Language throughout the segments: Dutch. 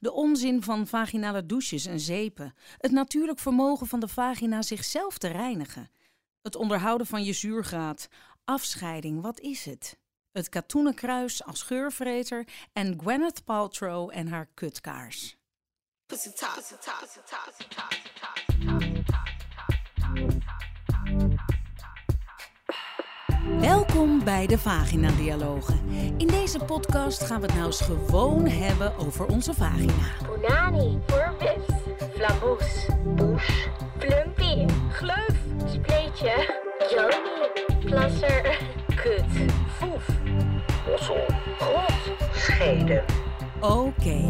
De onzin van vaginale douches en zeepen. Het natuurlijk vermogen van de vagina zichzelf te reinigen. Het onderhouden van je zuurgraad. Afscheiding, wat is het? Het katoenen kruis als geurvreter en Gwyneth Paltrow en haar kutkaars. Welkom bij de Vagina Dialogen. In deze podcast gaan we het nou eens gewoon hebben over onze vagina. Bonani voor vis. Flamboes. Boes. Plumpy. Gleuf. Spleetje. Joni. Plasser. Kut. Foef. Mossel. Grot. Scheden. Oké,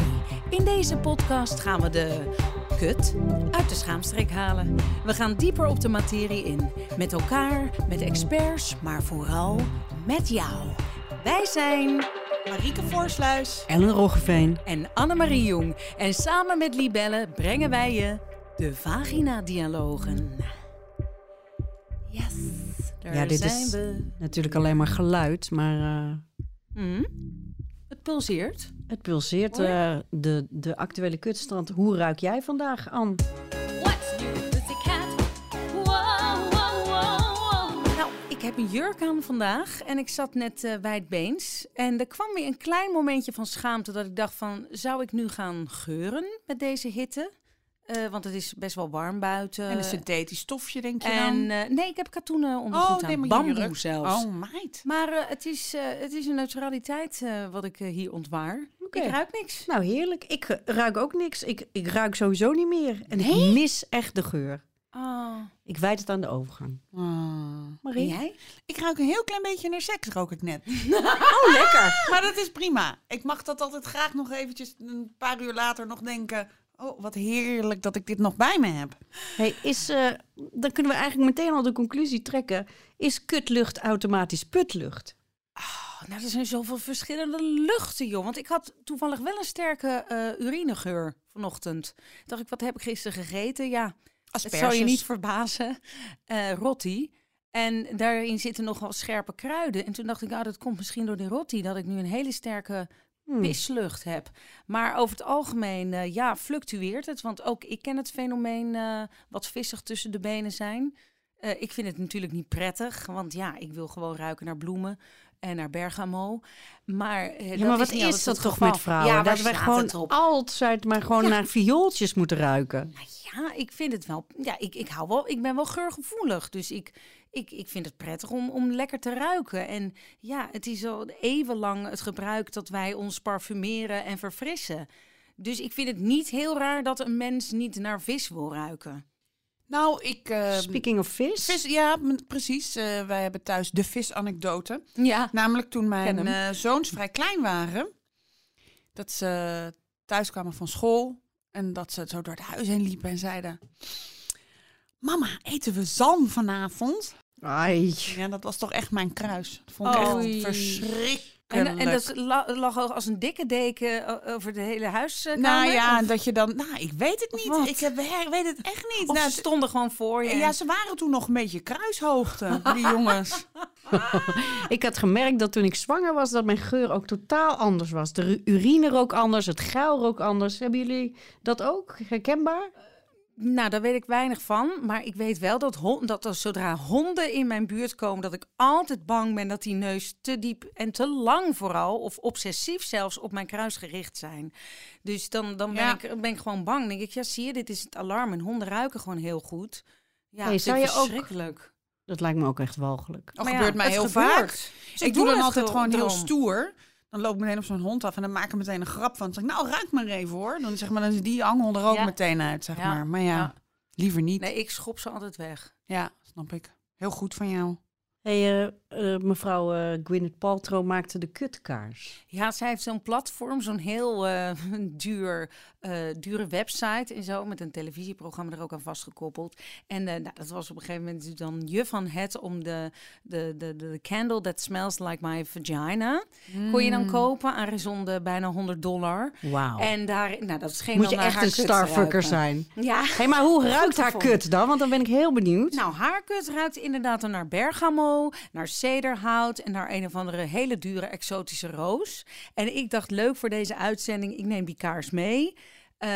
in deze podcast gaan we de kut uit de schaamstreek halen. We gaan dieper op de materie in. Met elkaar, met experts, maar vooral met jou. Wij zijn Marieke Voorsluis. Ellen Roggeveen. en Annemarie Jong. En samen met Libelle brengen wij je de Vagina-dialogen. Yes, daar Ja, dit zijn is we. natuurlijk alleen maar geluid, maar eh, Hm? Het pulseert. Het pulseert. Eh, de, de actuele kutstrand. Hoe ruik jij vandaag, wow. Nou, ik heb een jurk aan vandaag en ik zat net eh wijdbeens. En er kwam weer een klein momentje van schaamte dat ik dacht van... zou ik nu gaan geuren met deze hitte? Eh, want het is best wel warm buiten. En een synthetisch stofje, denk je En, dan? eh, nee, ik heb katoenen ondergoed oh, aan. maar Bamboe zelfs. Oh, meid. Maar eh, het, is, eh, het is een neutraliteit eh, wat ik hier ontwaar. Ik ruik niks. Nou, heerlijk. Ik ruik ook niks. Ik, ik ruik sowieso niet meer. En ik mis echt de geur. Oh. Ik wijd het aan de overgang. Ah. En Marie? jij? Ik ruik een heel klein beetje naar seks, rook ik net. Oh, lekker. Maar dat is prima. Ik mag dat altijd graag nog eventjes een paar uur later nog denken... Oh, wat heerlijk dat ik dit nog bij me heb. Hey, is, eh, dan kunnen we eigenlijk meteen al de conclusie trekken. Is kutlucht automatisch putlucht? Oh, nou, er zijn zoveel verschillende luchten, joh. Want ik had toevallig wel een sterke eh, urinegeur vanochtend. Dacht ik, wat heb ik gisteren gegeten? Ja, het zou je Asperges. niet verbazen. Eh rotti. En daarin zitten nogal scherpe kruiden. En toen dacht ik, nou, dat komt misschien door die rotti... dat ik nu een hele sterke Hmm. pislucht heb. Maar over het algemeen, eh, ja, fluctueert het. Want ook ik ken het fenomeen eh, wat vissig tussen de benen zijn. Eh, ik vind het natuurlijk niet prettig, want ja, ik wil gewoon ruiken naar bloemen en naar bergamo. Maar, eh, Ja, dat maar wat is, dat toch met vrouwen? Ja, dat wij gewoon altijd maar gewoon Ja. naar viooltjes moeten ruiken. Nou ja, ik vind het wel. Ja, ik, ik hou wel. Ik ben wel geurgevoelig. Dus ik, ik, ik vind het prettig om, om lekker te ruiken. En ja, het is al eeuwenlang het gebruik dat wij ons parfumeren en verfrissen. Dus ik vind het niet heel raar dat een mens niet naar vis wil ruiken. Nou, ik... eh, Speaking of vis. vis, ja, precies. Eh, wij hebben thuis de visanekdote. Ja. Namelijk toen mijn eh, zoons vrij klein waren. Dat ze thuis kwamen van school. En dat ze zo door het huis heen liepen en zeiden... Mama, eten we zalm vanavond? Ai. Ja, dat was toch echt mijn kruis. Dat vond ik Oei. echt verschrikkelijk. En, en dat la- lag ook als een dikke deken o- over de hele huiskamer? nou ja, Of- dat je dan... Nou, ik weet het niet. Ik heb, ik weet het echt niet. Of Nou, ze stonden gewoon voor je. ja, ze waren toen nog een beetje kruishoogte, die jongens. Ik had gemerkt dat toen ik zwanger was, dat mijn geur ook totaal anders was. De urine rook anders, het geil rook anders. Hebben jullie dat ook herkenbaar? Nou, daar weet ik weinig van. Maar ik weet wel dat, dat er zodra honden in mijn buurt komen, dat ik altijd bang ben dat die neus te diep en te lang vooral, of obsessief zelfs, op mijn kruis gericht zijn. Dus dan, dan ben, Ja. ik, ben ik gewoon bang. Dan denk ik, ja, zie je, dit is het alarm. En honden ruiken gewoon heel goed. Ja, Hey, het zou is je ook- verschrikkelijk. Dat lijkt me ook echt walgelijk. Dat Maar ja, gebeurt mij heel gebeurt. vaak. Ik doe dan altijd gewoon heel stoer. Dan loop ik meteen op zo'n hond af en dan maak ik meteen een grap van. Dan zeg ik, nou, ruik maar even hoor. Dan, zeg maar, dan is die angel er ook Ja. meteen uit, zeg Ja. maar. Maar ja, Ja. liever niet. Nee, ik schop ze altijd weg. Ja, snap ik. Heel goed van jou. Hey, eh, eh, mevrouw eh, Gwyneth Paltrow maakte de kutkaars. Ja, zij heeft zo'n platform, zo'n heel eh, duur, dure website en zo, met een televisieprogramma er ook aan vastgekoppeld. En nou, dat was op een gegeven moment dan je van het om de, de, de, de candle that smells like my vagina. Kon je dan Hmm. kopen aan bijna 100 dollar. Wauw. En daar, nou, dat scheen Moet dan je echt een starfucker zijn. Ja. Hé, maar hoe ruikt haar kut dan? Want dan ben ik heel benieuwd. Nou, haar kut ruikt inderdaad dan naar bergamo, naar cederhout en naar een of andere hele dure exotische roos. En ik dacht, leuk voor deze uitzending, ik neem die kaars mee. Eh,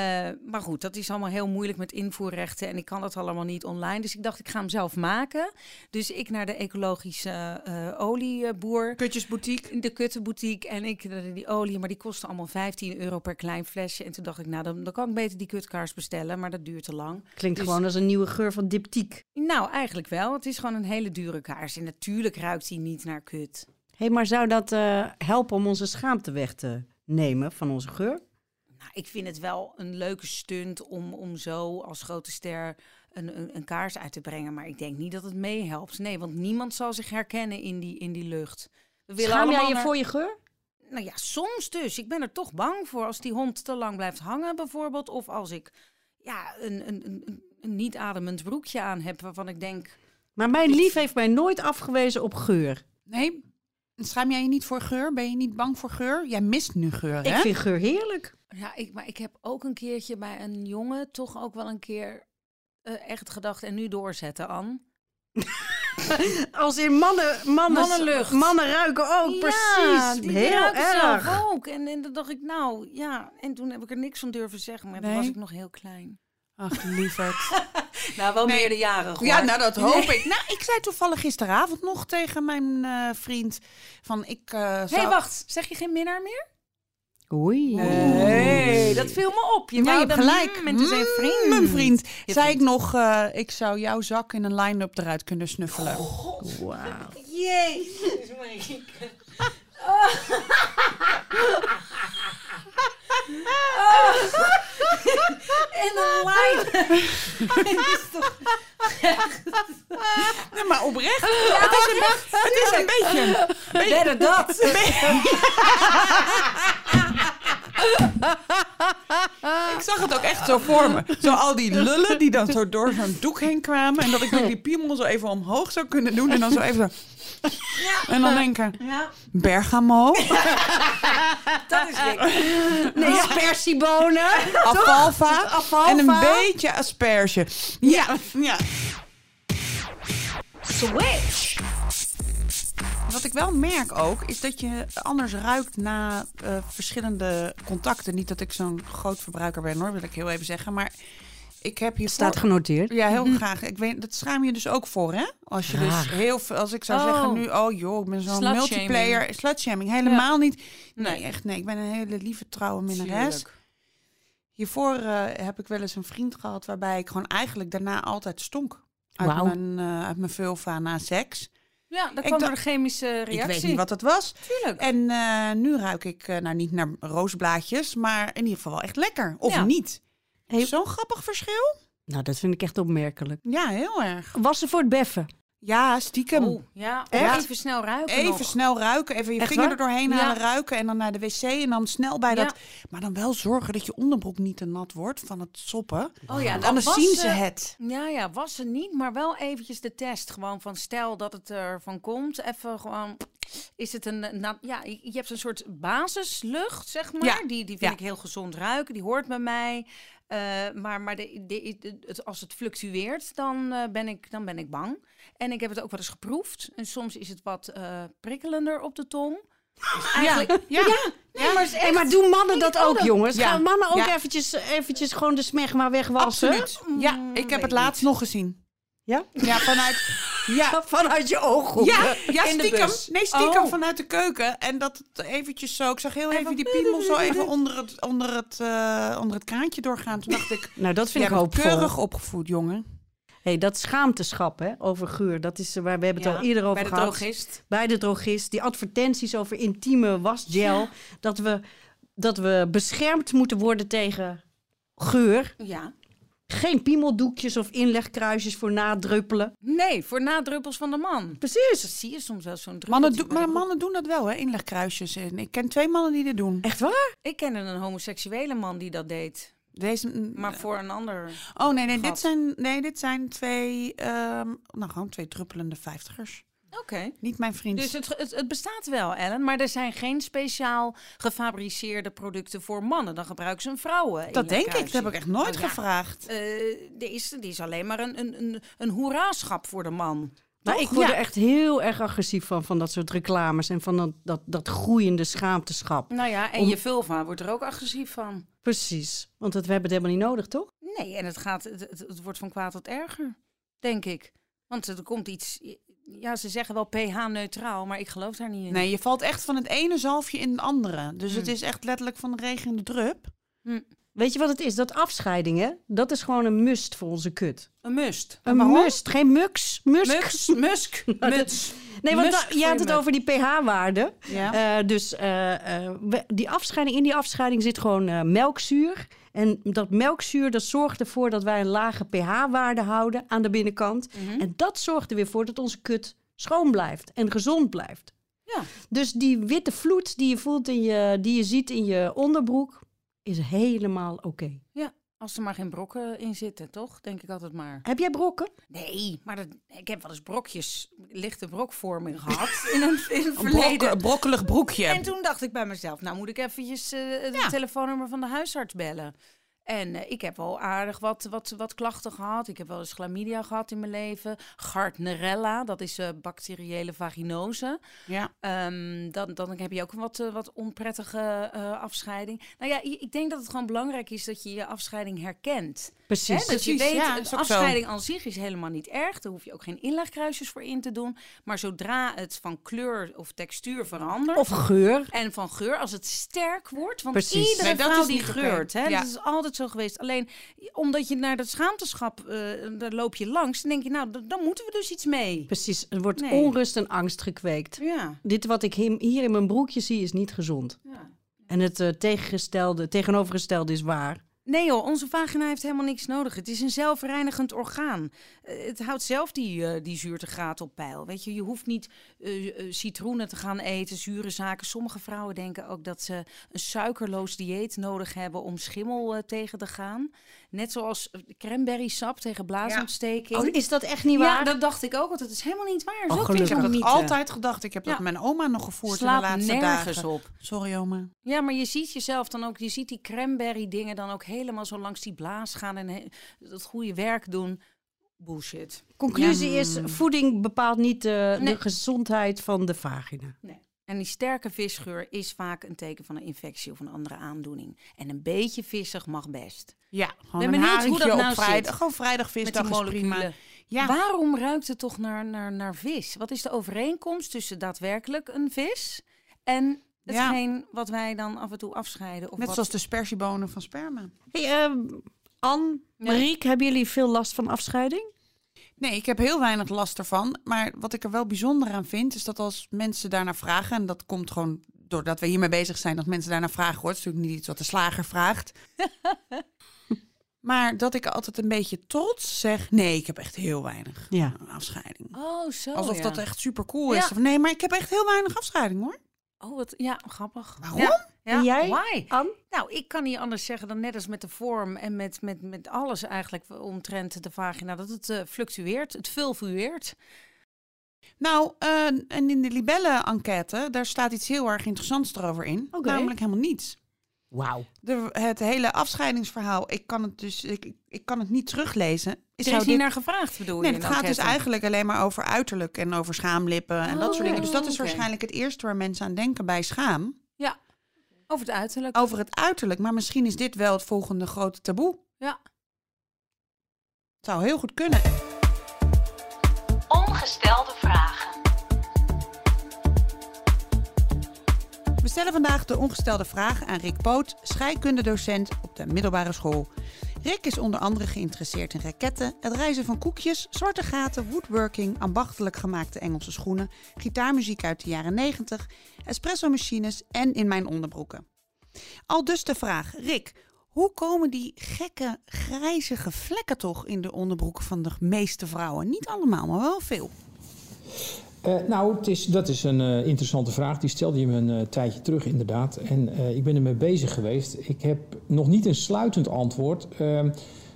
maar goed, dat is allemaal heel moeilijk met invoerrechten en ik kan dat allemaal niet online. Dus ik dacht, ik ga hem zelf maken. Dus ik naar de ecologische eh, olieboer. Kutjesboutique. De kuttenboutique en ik eh, die olie, maar die kostte allemaal 15 euro per klein flesje. En toen dacht ik, nou, dan, dan kan ik beter die kutkaars bestellen, maar dat duurt te lang. Klinkt Dus- gewoon als een nieuwe geur van diptiek. Nou, eigenlijk wel. Het is gewoon een hele dure kaars. En natuurlijk ruikt hij niet naar kut. Hé, maar zou dat helpen om onze schaamte weg te nemen van onze geur? Ik vind het wel een leuke stunt om, om zo als grote ster een, een, een kaars uit te brengen. Maar ik denk niet dat het meehelpt. Nee, want niemand zal zich herkennen in die, in die lucht. We willen Schaam jij je naar- voor je geur? Nou ja, soms dus. Ik ben er toch bang voor als die hond te lang blijft hangen bijvoorbeeld. Of als ik ja, een, een, een, een- niet ademend broekje aan heb waarvan ik denk... Maar mijn lief heeft mij nooit afgewezen op geur. Nee, schaam jij je niet voor geur? Ben je niet bang voor geur? Jij mist nu geur, Ik hè? vind geur heerlijk. Ja, ik, maar ik heb ook een keertje bij een jongen toch ook wel een keer eh, echt gedacht en nu doorzetten, Anne. Als in mannen, mannen, Mannenlucht. mannen ruiken ook, Ja, precies. die, Heel erg. ook. En, en dan dacht ik, nou ja, en toen heb ik er niks van durven zeggen, maar toen Nee. was ik nog heel klein. Ach, lieverd. Nou, wel Nee. meerderjarig hoor. Ja, nou dat hoop ik. Nou, ik zei toevallig gisteravond nog tegen mijn eh, vriend van ik eh Hé, zou... wacht, zeg je geen minnaar meer? Oei. Nee, dat viel me op. Je Ja, je hebt gelijk. mm, Mm, vriend. Mijn vriend. Zei ik nog, eh, ik zou jouw zak in een line-up eruit kunnen snuffelen. Wauw. Jezus, Marieke. En een lijn. Dit is toch... Nee, maar oprecht. het, is een, het is een beetje... Better dat. Ik zag het ook echt zo voor me. Zo al die lullen die dan zo door zo'n doek heen kwamen. En dat ik dan die piemel zo even omhoog zou kunnen doen. En dan zo even zo... En dan denken, Ja, bergamo, dat is lekker. Nee, spersiebonen. afalfa Afalfa. en een beetje asperge. Ja, ja. Switch. Wat ik wel merk ook, is dat je anders ruikt na eh, verschillende contacten. Niet dat ik zo'n groot verbruiker ben hoor, wil ik heel even zeggen. Maar ik heb hier Staat genoteerd. Ja, heel graag. Ik weet, dat schaam je dus ook voor, hè? Als je dus heel veel, als ik zou Oh. zeggen nu, oh joh, ik ben zo'n multiplayer, slutshaming, helemaal niet. Nee, Nee. echt nee. Ik ben een hele lieve trouwe minnares. Hiervoor eh, heb ik wel eens een vriend gehad waarbij ik gewoon eigenlijk daarna altijd stonk. Uit, Wauw. mijn, eh, uit mijn vulva na seks. Ja, dat kwam door de chemische reactie. Ik weet niet wat dat was. Tuurlijk. En eh, nu ruik ik, eh, nou niet naar roosblaadjes, maar in ieder geval wel echt lekker. Of Ja. niet. Hey. Zo'n grappig verschil. Nou, dat vind ik echt opmerkelijk. Ja, heel erg. Was ze voor het beffen? Ja, stiekem. Oh, ja, Echt? even snel ruiken Even nog. snel ruiken, even je Echt vinger waar? er doorheen Ja. halen, ruiken en dan naar de wc en dan snel bij Ja. dat. Maar dan wel zorgen dat je onderbroek niet te nat wordt van het soppen. Oh ja, anders was zien ze- het. Ja, ja, was ze niet, maar wel eventjes de test. Gewoon van stel dat het ervan komt. Even gewoon, is het een, nou, ja, je hebt een soort basislucht, zeg maar. Ja, Die, die vind ik heel gezond ruiken, die hoort bij mij. Eh, maar maar de, de, de- het, als het fluctueert, dan, eh, ben ik, dan ben ik bang. En ik heb het ook wel eens geproefd. En soms is het wat eh, prikkelender op de tong. Dus eigenlijk, Ja, Nee, maar, Hey, maar doen mannen dat ook, jongens? Ja. Gaan mannen ook Ja. eventjes, eventjes gewoon de smegma wegwassen? absoluut. Ja, ik heb het laatst nog gezien. Ja? Ja, vanuit. Ja, Vanuit je ooghoeken. ja, ja In de stiekem. bus. Nee, stiekem Oh. vanuit de keuken. En dat het eventjes zo. Ik zag heel even die piemel zo even onder het, onder het, eh, onder het kraantje doorgaan. Toen dacht ik. Nou, dat vind ik hoopvol. keurig opgevoed, jongen. Hey, dat schaamteschap hè, over geur, dat is eh, waar we hebben het Ja, al eerder over bij de gehad. drogist. Bij de drogist. Die advertenties over intieme wasgel. Dat, we, dat we beschermd moeten worden tegen geur. Ja. Geen piemeldoekjes of inlegkruisjes voor nadruppelen. Nee, voor nadruppels van de man. Precies. Dat zie je soms wel zo'n Mannen, maar mannen doen dat wel, hè? Inlegkruisjes. En ik ken twee mannen die dit doen. Echt waar? Ik kende een homoseksuele man die dat deed. Deze, Maar voor een ander... oh nee, nee, dit zijn, nee, dit zijn twee, ehm, nou gewoon twee druppelende vijftigers. Oké. Niet mijn vriend. Dus het, het, het bestaat wel, Ellen. Maar er zijn geen speciaal gefabriceerde producten voor mannen. Dan gebruiken ze een vrouwen. dat denk ik. Dat heb ik echt nooit Oh, ja. gevraagd. Eh, er, is, er is alleen maar een, een, een, een hoeraschap voor de man. Maar ik word Ja. er echt heel erg agressief van, van dat soort reclames en van dat, dat, dat groeiende schaamteschap. Nou ja, en Om- je vulva wordt er ook agressief van. Precies. Want dat, we hebben het helemaal niet nodig, toch? Nee, en het, gaat, het, het wordt van kwaad tot erger, denk ik. Want er komt iets... Ja, ze zeggen wel pH-neutraal, maar ik geloof daar niet in. Nee, je valt echt van het ene zalfje in het andere. Dus het Hmm. is echt letterlijk van de regen in de drup. Weet je wat het is? Dat afscheidingen, dat is gewoon een must voor onze kut. Een must. Een must, geen mux. Musk. Mux, musk, muts. Nee, want Musk da- voor je had het over die pH-waarde. Ja. Eh, dus eh, eh, die afscheiding, in die afscheiding zit gewoon eh, melkzuur. En dat melkzuur dat zorgt ervoor dat wij een lage pH-waarde houden aan de binnenkant. Mhm. En dat zorgt er weer voor dat onze kut schoon blijft en gezond blijft. Ja. Dus die witte vloed die je voelt in je, die je ziet in je onderbroek, is helemaal oké. Ja, als er maar geen brokken in zitten, toch? Denk ik altijd maar. Heb jij brokken? Nee, maar dat, ik heb wel eens brokjes, lichte brokvorming gehad in een, in Een verleden. brok- brokkelig broekje. En toen dacht ik bij mezelf, nou moet ik eventjes eh, het Ja. telefoonnummer van de huisarts bellen. En eh, ik heb wel aardig wat, wat, wat klachten gehad. Ik heb wel eens chlamydia gehad in mijn leven. Gardnerella, dat is eh, bacteriële vaginose. Ja. Ehm, dan, dan heb je ook een wat, eh, wat onprettige afscheiding. Nou ja, ik denk dat het gewoon belangrijk is dat je je afscheiding herkent. Hè, Precies. dat je Precies, weet, ja, een afscheiding aan zich is helemaal niet erg. Daar hoef je ook geen inlegkruisjes voor in te doen. Maar zodra het van kleur of textuur verandert... Of geur. en van geur, als het sterk wordt. Want Precies. iedere Nee, dat vrouw is die geurt. Hè? Ja. Dat is altijd zo geweest. Alleen omdat je naar dat schaamteschap, eh, daar loop je langs. Dan denk je, nou, dan moeten we dus iets mee. Precies. Er wordt Nee. onrust en angst gekweekt. Ja. Dit wat ik hier in mijn broekje zie is niet gezond. ja. En het eh, tegengestelde, tegenovergestelde is waar. Nee joh, onze vagina heeft helemaal niks nodig. Het is een zelfreinigend orgaan. Eh, het houdt zelf die, eh, die zuurtegraad op peil. Weet je, je hoeft niet eh, citroenen te gaan eten, zure zaken. Sommige vrouwen denken ook dat ze een suikerloos dieet nodig hebben om schimmel tegen te gaan. Net zoals eh, cranberry sap tegen blaasontsteking. Oh, is dat echt niet ja, waar? dat dacht ik ook, want het is helemaal niet waar. Oh, Zo. Ik heb dat altijd gedacht. Ik heb dat Ja. mijn oma nog gevoerd in de laatste nergens dagen. op. Sorry oma. Ja, maar je ziet jezelf dan ook, je ziet die cranberry dingen dan ook helemaal zo langs die blaas gaan en dat goede werk doen. Bullshit. Conclusie is, voeding bepaalt niet eh, Nee. de gezondheid van de vagina. En die sterke visgeur is vaak een teken van een infectie of een andere aandoening. En een beetje vissig mag best. Ja, Ben gewoon een benieuwd hoe dat nou op vrijdag. zit. Gewoon Met die vrijdagvisdag is prima. Ja. Waarom ruikt het toch naar, naar, naar vis? Wat is de overeenkomst tussen daadwerkelijk een vis en hetgeen wat wij dan af en toe afscheiden? Of Net wat... zoals de spersiebonen van sperma. Hey, ehm, Anne, Marieke, hebben jullie veel last van afscheiding? Nee, ik heb heel weinig last ervan. Maar wat ik er wel bijzonder aan vind, is dat als mensen daarnaar vragen, en dat komt gewoon doordat we hiermee bezig zijn, dat mensen daarnaar vragen hoor. Het is natuurlijk niet iets wat de slager vraagt. maar dat ik altijd een beetje trots zeg, nee, ik heb echt heel weinig Ja. afscheiding. Oh, zo Alsof ja. dat echt super cool is. Ja. Van, Nee, maar ik heb echt heel weinig afscheiding hoor. Oh, wat... Ja, grappig. Waarom? Ja. Ja, En jij? Why? Nou, ik kan niet anders zeggen dan net als met de vorm en met, met, met alles eigenlijk omtrent de vagina, dat het eh, fluctueert, het fluctueert. Nou, eh, en in de libelle-enquête, daar staat iets heel erg interessants erover in. Namelijk helemaal niets. Wauw. De, het hele afscheidingsverhaal, ik kan het dus ik, ik kan het niet teruglezen. Is Zou er is niet dit- naar gevraagd, bedoel je? Nee, het gaat dus eigenlijk alleen maar over uiterlijk en over schaamlippen en dat soort dingen. Dus dat is Oh, waarschijnlijk het eerste waar mensen aan denken bij schaam. Ja, over het uiterlijk. Over het uiterlijk, maar misschien is dit wel het volgende grote taboe. Ja. Het zou heel goed kunnen. Ongestelde vragen. We stellen vandaag de ongestelde vraag aan Rick Poot, scheikundedocent op de middelbare school. Rick is onder andere geïnteresseerd in raketten, het reizen van koekjes, zwarte gaten, woodworking, ambachtelijk gemaakte Engelse schoenen, gitaarmuziek uit de jaren 90, espresso-machines en in mijn onderbroeken. Al dus de vraag, Rick, Hoe komen die gekke, grijzige vlekken toch in de onderbroeken van de meeste vrouwen? Niet allemaal, maar wel veel. Eh, nou, het is, dat is een eh, interessante vraag. Die stelde je me een eh, tijdje terug, inderdaad. En ik ben ermee bezig geweest. Ik heb nog niet een sluitend antwoord. ehm,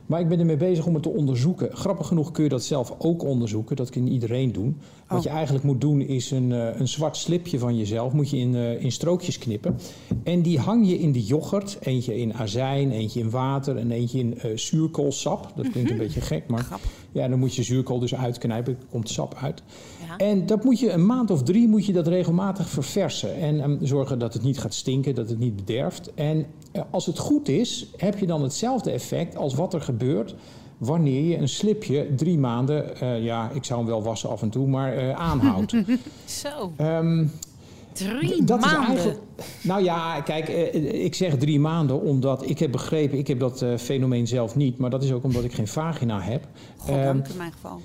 maar ik ben ermee bezig om het te onderzoeken. Grappig genoeg kun je dat zelf ook onderzoeken. Dat kan iedereen doen. Wat Oh. je eigenlijk moet doen is een, een zwart slipje van jezelf. Moet je in, in strookjes knippen. En die hang je in de yoghurt. Eentje in azijn, eentje in water en eentje in zuurkoolsap. Dat klinkt een beetje gek, maar Grappig. Ja, dan moet je zuurkool dus uitknijpen. Er komt sap uit. Ja. En dat moet je een maand of drie moet je dat regelmatig verversen. En ehm, zorgen dat het niet gaat stinken, dat het niet bederft. En eh, als het goed is, heb je dan hetzelfde effect als wat er gebeurt wanneer je een slipje drie maanden, eh, ja, ik zou hem wel wassen af en toe, maar eh, aanhoudt. Zo, Ehm, drie dat maanden. is eigenlijk. Nou ja, kijk, eh, ik zeg drie maanden omdat ik heb begrepen, ik heb dat eh, fenomeen zelf niet, maar dat is ook omdat ik geen vagina heb. Goddank Ehm, in mijn geval.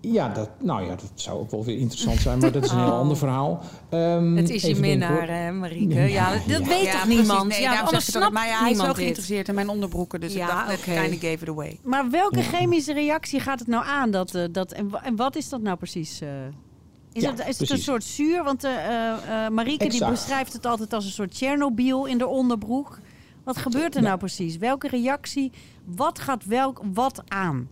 ja, dat, nou ja, dat zou ook wel weer interessant zijn, maar dat is een heel Oh. ander verhaal. Ehm, Het is je minnaar, hè, Marieke? Ja, dat, weet Ja, toch niemand? Nee, ja, anders snapt Maar ja, hij is wel dit. geïnteresseerd in mijn onderbroeken. Dus Ja, ik dacht, oké. ik kind of gave it away. Maar welke chemische reactie gaat het nou aan? Dat, eh, dat, en, wa- en wat is dat nou precies? eh? Is, Ja, het, is het een soort zuur? Want eh, Marieke die beschrijft het altijd als een soort Tsjernobyl in de onderbroek. Wat gebeurt er nou precies? Welke reactie? Wat gaat welk wat aan?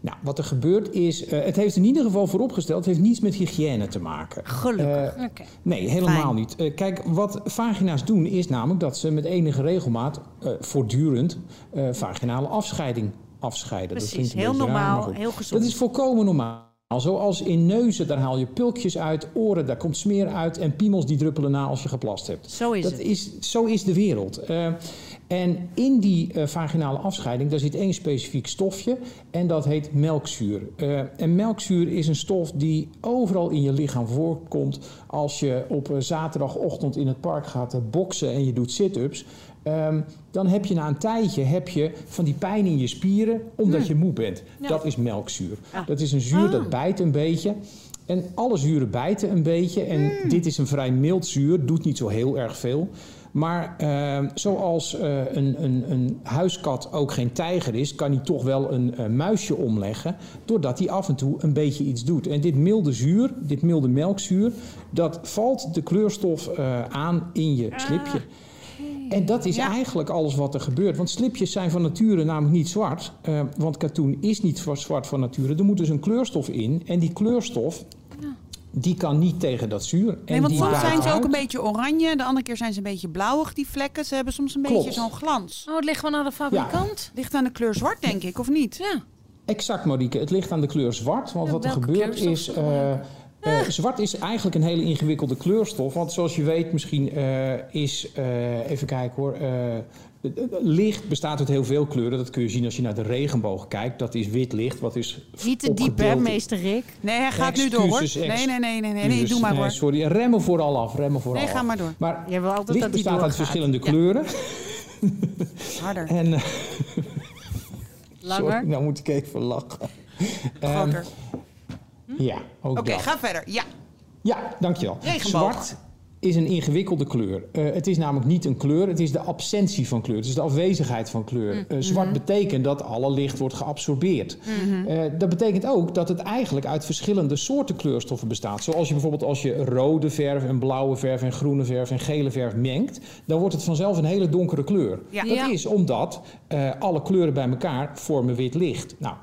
Nou, wat er gebeurt is, het heeft in ieder geval vooropgesteld, het heeft niets met hygiëne te maken. Gelukkig. Nee, helemaal Fijn. niet. Kijk, wat vagina's doen is namelijk dat ze met enige regelmaat, voortdurend, vaginale afscheiding afscheiden. Dat Precies, een heel raar, normaal, heel gezond. Dat is volkomen normaal. Zoals in neuzen, daar haal je pulkjes uit, oren, daar komt smeer uit en piemels die druppelen na als je geplast hebt. Zo is dat het. Is, zo is de wereld. Eh, en in die eh, vaginale afscheiding, daar zit één specifiek stofje en dat heet melkzuur. Eh, en melkzuur is een stof die overal in je lichaam voorkomt als je op zaterdagochtend in het park gaat boksen en je doet sit-ups. Ehm, dan heb je na een tijdje heb je van die pijn in je spieren omdat je moe bent. Dat is melkzuur. Dat is een zuur dat bijt een beetje. En alle zuren bijten een beetje. En dit is een vrij mild zuur, doet niet zo heel erg veel. Maar ehm, zoals eh, een, een, een huiskat ook geen tijger is, kan hij toch wel een eh, muisje omleggen. Doordat hij af en toe een beetje iets doet. En dit milde zuur, dit milde melkzuur, dat valt de kleurstof eh, aan in je slipje. En dat is Ja. eigenlijk alles wat er gebeurt. Want slipjes zijn van nature namelijk niet zwart. eh, want katoen is niet zwart van nature. Er moet dus een kleurstof in. En die kleurstof, die kan niet tegen dat zuur. En Nee, want die soms zijn ze ook uit. een beetje oranje. De andere keer zijn ze een beetje blauwig, die vlekken. Ze hebben soms een Klopt. beetje zo'n glans. Oh, het ligt gewoon aan de fabrikant? Ligt aan de kleur zwart, denk ik, of niet? Ja. Exact, Marieke. Het ligt aan de kleur zwart. Want Ja, wat er gebeurt is... eh, zwart is eigenlijk een hele ingewikkelde kleurstof. Want zoals je weet, misschien eh, is... eh, even kijken hoor... eh, licht bestaat uit heel veel kleuren. Dat kun je zien als je naar de regenboog kijkt. Dat is wit licht. Wat is Niet te diep, hè, meester Rick? Nee, hij gaat nu door, hoor. Nee, nee, nee, nee, nee, nee, doe maar Nee, hoor. sorry, remmen vooral af. Remmen vooral Nee, ga maar door. Maar Jij wil altijd licht dat bestaat uit verschillende Ja. kleuren. Harder, En, eh, Langer? sorry, nou moet ik even lachen. Ehm, groter. ja, ook Oké, dat. ga verder. Ja. Ja, dankjewel. Regenboog. Zwart is een ingewikkelde kleur. Eh, het is namelijk niet een kleur, het is de absentie van kleur. Het is de afwezigheid van kleur. Mm, Eh, zwart mhm. betekent dat alle licht wordt geabsorbeerd. Eh, dat betekent ook dat het eigenlijk uit verschillende soorten kleurstoffen bestaat. Zoals je bijvoorbeeld als je rode verf en blauwe verf en groene verf en gele verf mengt, dan wordt het vanzelf een hele donkere kleur. Ja. Dat Ja. is omdat eh, alle kleuren bij elkaar vormen wit licht. Nou,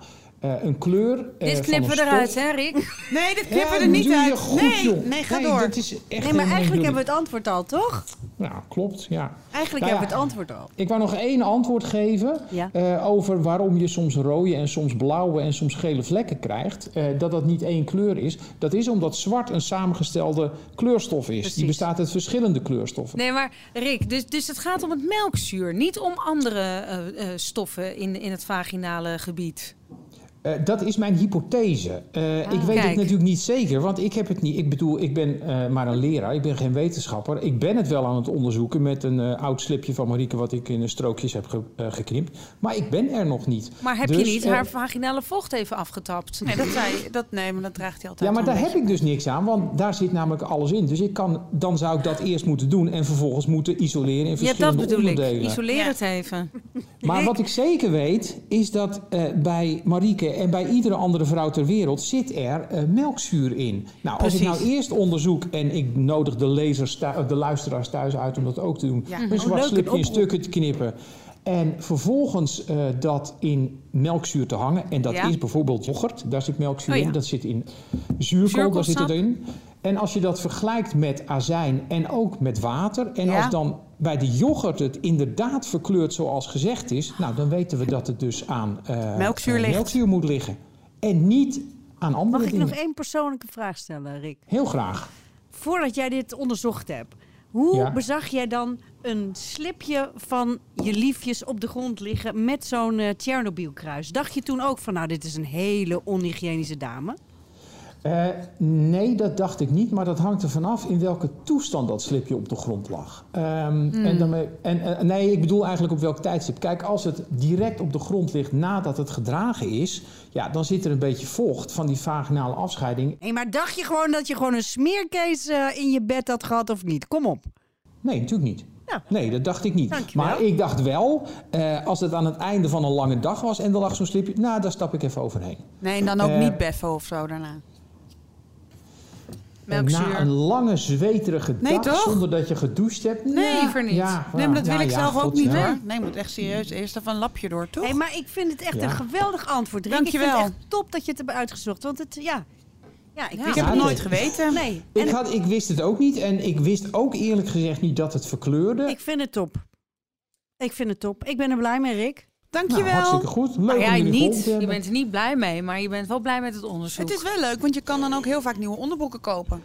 eh, een kleur. eh, Dit knippen we eruit, hè, Rick? Nee, dit knippen Ja, er niet doe je uit. goed, nee, joh. nee, ga Nee, door. Dat is echt Nee, maar eigenlijk hebben we het antwoord al, toch? Nou, klopt, ja. Eigenlijk Nou hebben we ja. het antwoord al. Ik wou nog één antwoord geven Ja. eh, over waarom je soms rode en soms blauwe en soms gele vlekken krijgt. Eh, dat dat niet één kleur is. Dat is omdat zwart een samengestelde kleurstof is. Precies. Die bestaat uit verschillende kleurstoffen. Nee, maar Rick, dus, dus het gaat om het melkzuur, niet om andere stoffen in, in het vaginale gebied. Eh, dat is mijn hypothese. Eh, ik weet Ah, kijk. het natuurlijk niet zeker, want ik heb het niet. Ik bedoel, ik ben eh, maar een leraar, ik ben geen wetenschapper. Ik ben het wel aan het onderzoeken met een eh, oud slipje van Marieke, wat ik in strookjes heb ge- eh, geknipt. Maar ik ben er nog niet. Maar heb je Dus, niet haar vaginale vocht even afgetapt? Nee, dat, zei, dat, nee, maar dat draagt hij altijd Ja, maar daar heb ik dus niks aan, want daar zit namelijk alles in. Dus ik kan, dan zou ik dat eerst moeten doen en vervolgens moeten isoleren in Ja, verschillende dat bedoel ik. onderdelen. Isoleer Ja. het even. Maar wat ik zeker weet, is dat eh, bij Marieke en bij iedere andere vrouw ter wereld zit er eh, melkzuur in. Nou, als ik nou eerst onderzoek en ik nodig de, lezers, de luisteraars thuis uit om dat ook te doen, Ja. een zwart slipje in stukken te knippen. En vervolgens eh, dat in melkzuur te hangen. En dat Ja. is bijvoorbeeld yoghurt, daar zit melkzuur Oh ja. in. Dat zit in zuurkool, daar zit het Zuurkoolsap. in. En als je dat vergelijkt met azijn en ook met water. En Ja. als dan bij de yoghurt het inderdaad verkleurt zoals gezegd is. Nou, dan weten we dat het dus aan eh, Melkzuur moet liggen. En niet aan andere Mag ik dingen. nog één persoonlijke vraag stellen, Rick? Heel graag. Voordat jij dit onderzocht hebt, hoe Ja. bezag jij dan een slipje van je liefjes op de grond liggen met zo'n eh Tsjernobyl-kruis? Dacht je toen ook van, nou, dit is een hele onhygiënische dame? Eh, nee, dat dacht ik niet, maar dat hangt er vanaf in welke toestand dat slipje op de grond lag. Ehm, en daarmee, en, eh, nee, ik bedoel eigenlijk op welk tijdstip. Kijk, als het direct op de grond ligt nadat het gedragen is, ja, dan zit er een beetje vocht van die vaginale afscheiding. Hé, maar dacht je gewoon dat je gewoon een smeerkees eh, in je bed had gehad of niet? Kom op. Nee, natuurlijk niet. Nou. Nee, dat dacht ik niet. Dankjewel. Maar ik dacht wel, eh, als het aan het einde van een lange dag was en er lag zo'n slipje, nou, daar stap ik even overheen. Nee, en dan ook niet beffen of zo daarna. Na een lange, zweterige Nee, dag toch? zonder dat je gedoucht hebt. Nee, ja, liever niet. Ja, Nee, maar dat wil ik ja, zelf ook niet hoor. Nee, moet echt serieus. Eerst even een lapje door, toch? Hé, maar ik vind het echt Ja. een geweldig antwoord, Rick. Dankjewel. Ik vind het echt top dat je het hebt uitgezocht. Want het, ja... Ja, ik ik wist heb het nooit geweten. Nee, Ik, had, ik wist het ook niet en ik wist ook eerlijk gezegd niet dat het verkleurde. ik vind het top. Ik vind het top. Ik ben er blij mee, Rick. Nou, Dankjewel. hartstikke goed. Leuk jij niet. Je bent er niet blij mee, maar je bent wel blij met het onderzoek. het is wel leuk, want je kan dan ook heel vaak nieuwe onderbroeken kopen.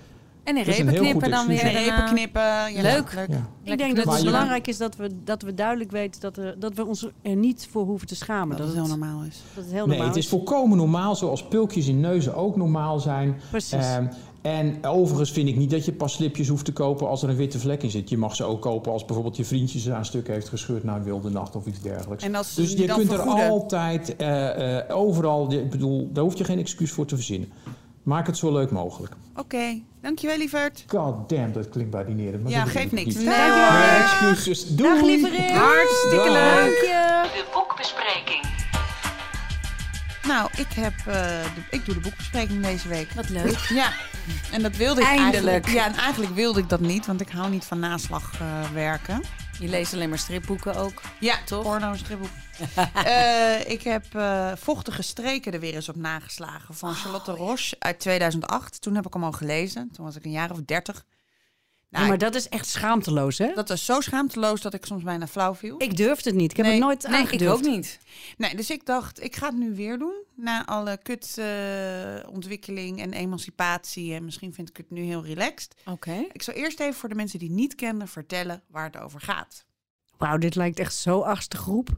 En in repen knippen dan weer. repen knippen. Ja, leuk. leuk. Ja. Ik denk dat het belangrijk is dat we, dat we duidelijk weten dat, er, dat we ons er niet voor hoeven te schamen. Dat Dat, het heel normaal is. dat het heel Nee, normaal het is volkomen normaal, zoals pulkjes in neuzen ook normaal zijn. Precies. Ehm, en overigens vind ik niet dat je pas slipjes hoeft te kopen als er een witte vlek in zit. Je mag ze ook kopen als bijvoorbeeld je vriendje ze aan stuk heeft gescheurd na een wilde nacht of iets dergelijks. En als dus je kunt er altijd, eh, eh, overal, ik bedoel, daar hoef je geen excuus voor te verzinnen. Maak het zo leuk mogelijk. Oké, dankjewel lieverd. God damn, dat klinkt badinerend. maar Ja, geeft niks. Nee, hoor. excuses. Doei. Dag lieve Rick. Hartstikke Dag. leuk. De boekbespreking. Nou, ik, heb, eh, de- ik doe de boekbespreking deze week. Wat leuk. Ja, en dat wilde ik Eindelijk. eigenlijk. Ja, en eigenlijk wilde ik dat niet, want ik hou niet van naslag eh, werken. Je leest alleen maar stripboeken ook. Ja, Toch? Porno, stripboek. Eh, ik heb eh, Vochtige Streken er weer eens op nageslagen van Charlotte Roche uit 2008. Toen heb ik hem al gelezen. Toen was ik een jaar of dertig. Nou, Ja, maar dat is echt schaamteloos, hè? dat was zo schaamteloos dat ik soms bijna flauw viel. Ik durfde het niet. Ik heb Nee, het nooit Nee, ik aangedurfd. ook niet. Nee, dus ik dacht, ik ga het nu weer doen. Na alle kut eh, ontwikkeling en emancipatie. En misschien vind ik het nu heel relaxed. Oké. Ik zal eerst even voor de mensen die niet kennen vertellen waar het over gaat. Wauw, dit lijkt echt zo achtste groep.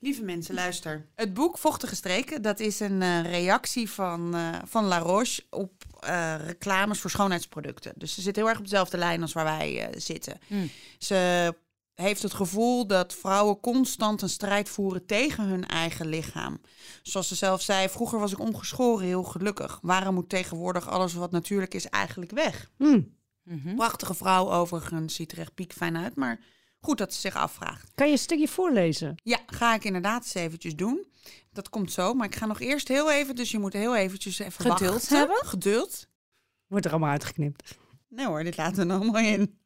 Lieve mensen, luister. Het boek Vochtige Streken, dat is een eh, reactie van, eh, van La Roche op eh, reclames voor schoonheidsproducten. Dus ze zit heel erg op dezelfde lijn als waar wij eh, zitten. Hmm. Ze heeft het gevoel dat vrouwen constant een strijd voeren tegen hun eigen lichaam. Zoals ze zelf zei, vroeger was ik ongeschoren heel gelukkig. Waarom moet tegenwoordig alles wat natuurlijk is eigenlijk weg? Hm. Mhm. Prachtige vrouw overigens, ziet er echt piekfijn uit, maar goed dat ze zich afvraagt. Kan je een stukje voorlezen? Ja, ga ik inderdaad eens eventjes doen. Dat komt zo, maar ik ga nog eerst heel even, dus je moet heel eventjes even Geduld wachten. hebben? Geduld. Wordt er allemaal uitgeknipt. Nee hoor, dit laten we er allemaal in.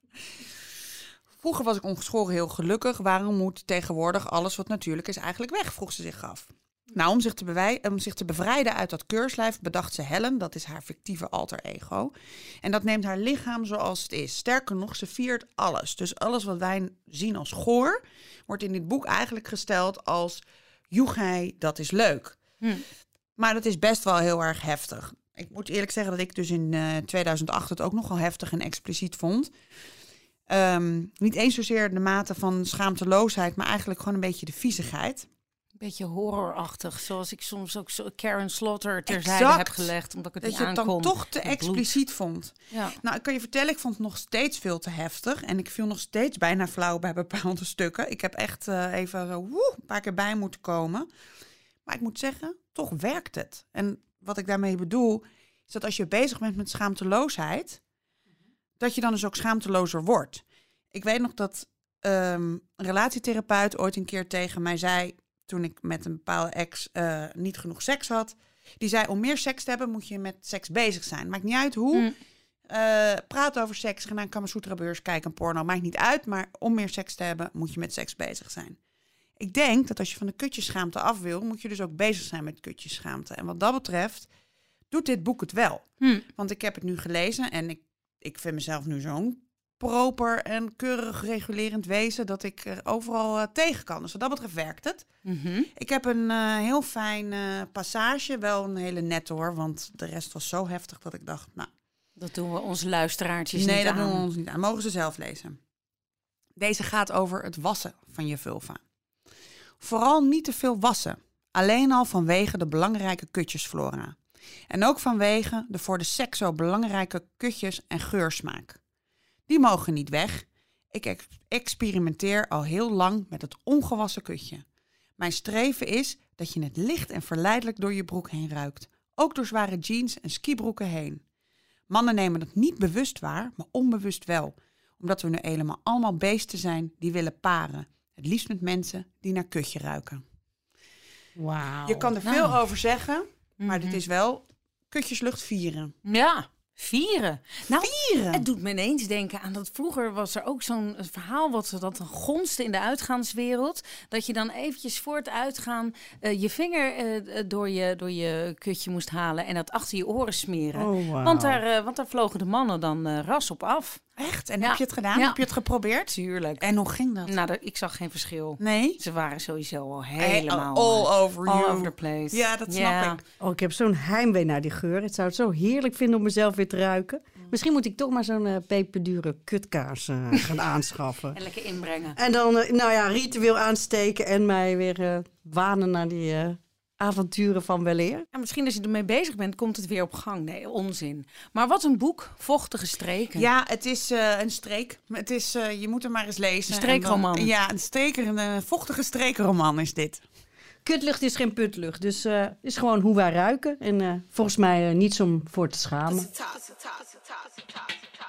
Vroeger was ik ongeschoren heel gelukkig. Waarom moet tegenwoordig alles wat natuurlijk is eigenlijk weg? Vroeg ze zich af. Nou, om zich, te om zich te bevrijden uit dat keurslijf bedacht ze Helen, dat is haar fictieve alter ego. En dat neemt haar lichaam zoals het is. Sterker nog, ze viert alles. Dus alles wat wij zien als goor, wordt in dit boek eigenlijk gesteld als joegij, dat is leuk. Hm. Maar dat is best wel heel erg heftig. Ik moet eerlijk zeggen dat ik dus in eh, 2008 het ook nogal heftig en expliciet vond. Ehm, niet eens zozeer de mate van schaamteloosheid, maar eigenlijk gewoon een beetje de viezigheid. Beetje horrorachtig, zoals ik soms ook zo Karen Slaughter terzijde Exact. heb gelegd, omdat ik het Dat niet je het dan toch te expliciet vond. Ja. Nou, ik kan je vertellen, ik vond het nog steeds veel te heftig. En ik viel nog steeds bijna flauw bij bepaalde stukken. Ik heb echt eh, even zo, woe, een paar keer bij moeten komen. Maar ik moet zeggen, toch werkt het. En wat ik daarmee bedoel, is dat als je bezig bent met schaamteloosheid, dat je dan dus ook schaamtelozer wordt. Ik weet nog dat ehm, een relatietherapeut ooit een keer tegen mij zei, toen ik met een bepaalde ex eh, niet genoeg seks had. Die zei, om meer seks te hebben moet je met seks bezig zijn. Maakt niet uit hoe. Mm. Eh, praat over seks, ga naar een Kamasutra-beurs, kijk een porno. Maakt niet uit, maar om meer seks te hebben moet je met seks bezig zijn. Ik denk dat als je van de kutjeschaamte af wil, moet je dus ook bezig zijn met kutjeschaamte. En wat dat betreft doet dit boek het wel. Hm. Want ik heb het nu gelezen en ik, ik vind mezelf nu zo'n proper en keurig regulerend wezen dat ik er overal eh, tegen kan. Dus wat dat betreft werkt het. Mhm. Ik heb een eh, heel fijn eh, passage, wel een hele nette hoor, want de rest was zo heftig dat ik dacht, nou, Dat doen we onze luisteraartjes nee, niet dat aan. doen we ons niet aan. Mogen ze zelf lezen. Deze gaat over het wassen van je vulva. Vooral niet te veel wassen. Alleen al vanwege de belangrijke kutjesflora. En ook vanwege de voor de seks zo belangrijke kutjes en geursmaak. Die mogen niet weg. Ik ex- experimenteer al heel lang met het ongewassen kutje. Mijn streven is dat je het licht en verleidelijk door je broek heen ruikt. Ook door zware jeans en skibroeken heen. Mannen nemen dat niet bewust waar, maar onbewust wel. Omdat we nu helemaal allemaal beesten zijn die willen paren. Het liefst met mensen die naar kutje ruiken. Wauw. Je kan er nou. veel over zeggen, maar Mhm. dit is wel kutjeslucht vieren. Ja, vieren. Nou, Vieren? het doet me ineens denken aan dat vroeger was er ook zo'n verhaal wat ze dat gonste in de uitgaanswereld. Dat je dan eventjes voor het uitgaan eh, je vinger eh, eh, door, je, door je kutje moest halen en dat achter je oren smeren. Oh, wauw. want, daar, want daar vlogen de mannen dan ras op af. Echt? En Ja. heb je het gedaan? Ja. Heb je het geprobeerd? Tuurlijk. En hoe ging dat? Nou, ik zag geen verschil. Nee? Ze waren sowieso al Hey, helemaal all eh, over all you. over the place. Ja, dat snap Ja. ik. Oh, ik heb zo'n heimwee naar die geur. Het zou het zo heerlijk vinden om mezelf weer te ruiken. Misschien moet ik toch maar zo'n eh, peperdure kutkaars eh, gaan aanschaffen. En lekker inbrengen. En dan, nou ja, ritueel aansteken en mij weer wanen naar die avonturen van weleer. Ja, misschien als je ermee bezig bent, komt het weer op gang. Nee, onzin. Maar wat een boek. Vochtige streken. Ja, het is eh, een streek. Het is, eh, je moet hem maar eens lezen. Een streekroman. Dan- ja, een, streker, een eh, vochtige streekroman is dit. Kutlucht is geen putlucht, dus eh is gewoon hoe wij ruiken. En eh, volgens mij niets om voor te schamen.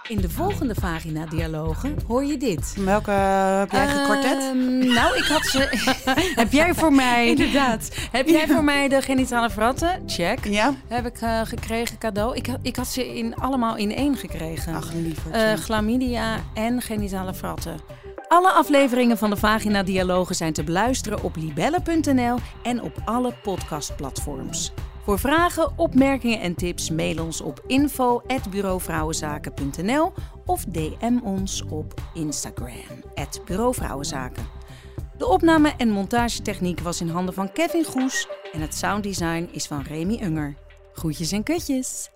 In de volgende vagina-dialogen hoor je dit. Welke heb jij gekwartet? Ehm, nou, ik had ze... Heb jij voor mij... Inderdaad. Heb jij voor mij de genitale fratten? Check. ja? Heb ik eh, gekregen cadeau. Ik, ik had ze in, allemaal in één gekregen. Ach, lieverd. Eh, chlamydia en genitale fratten. Alle afleveringen van de Vagina Dialogen zijn te beluisteren op libelle.nl en op alle podcastplatforms. Voor vragen, opmerkingen en tips mail ons op info@bureauvrouwenzaken.nl of DM ons op Instagram @bureauvrouwenzaken. De opname en montagetechniek was in handen van Kevin Goes en het sounddesign is van Remy Unger. Groetjes en kutjes.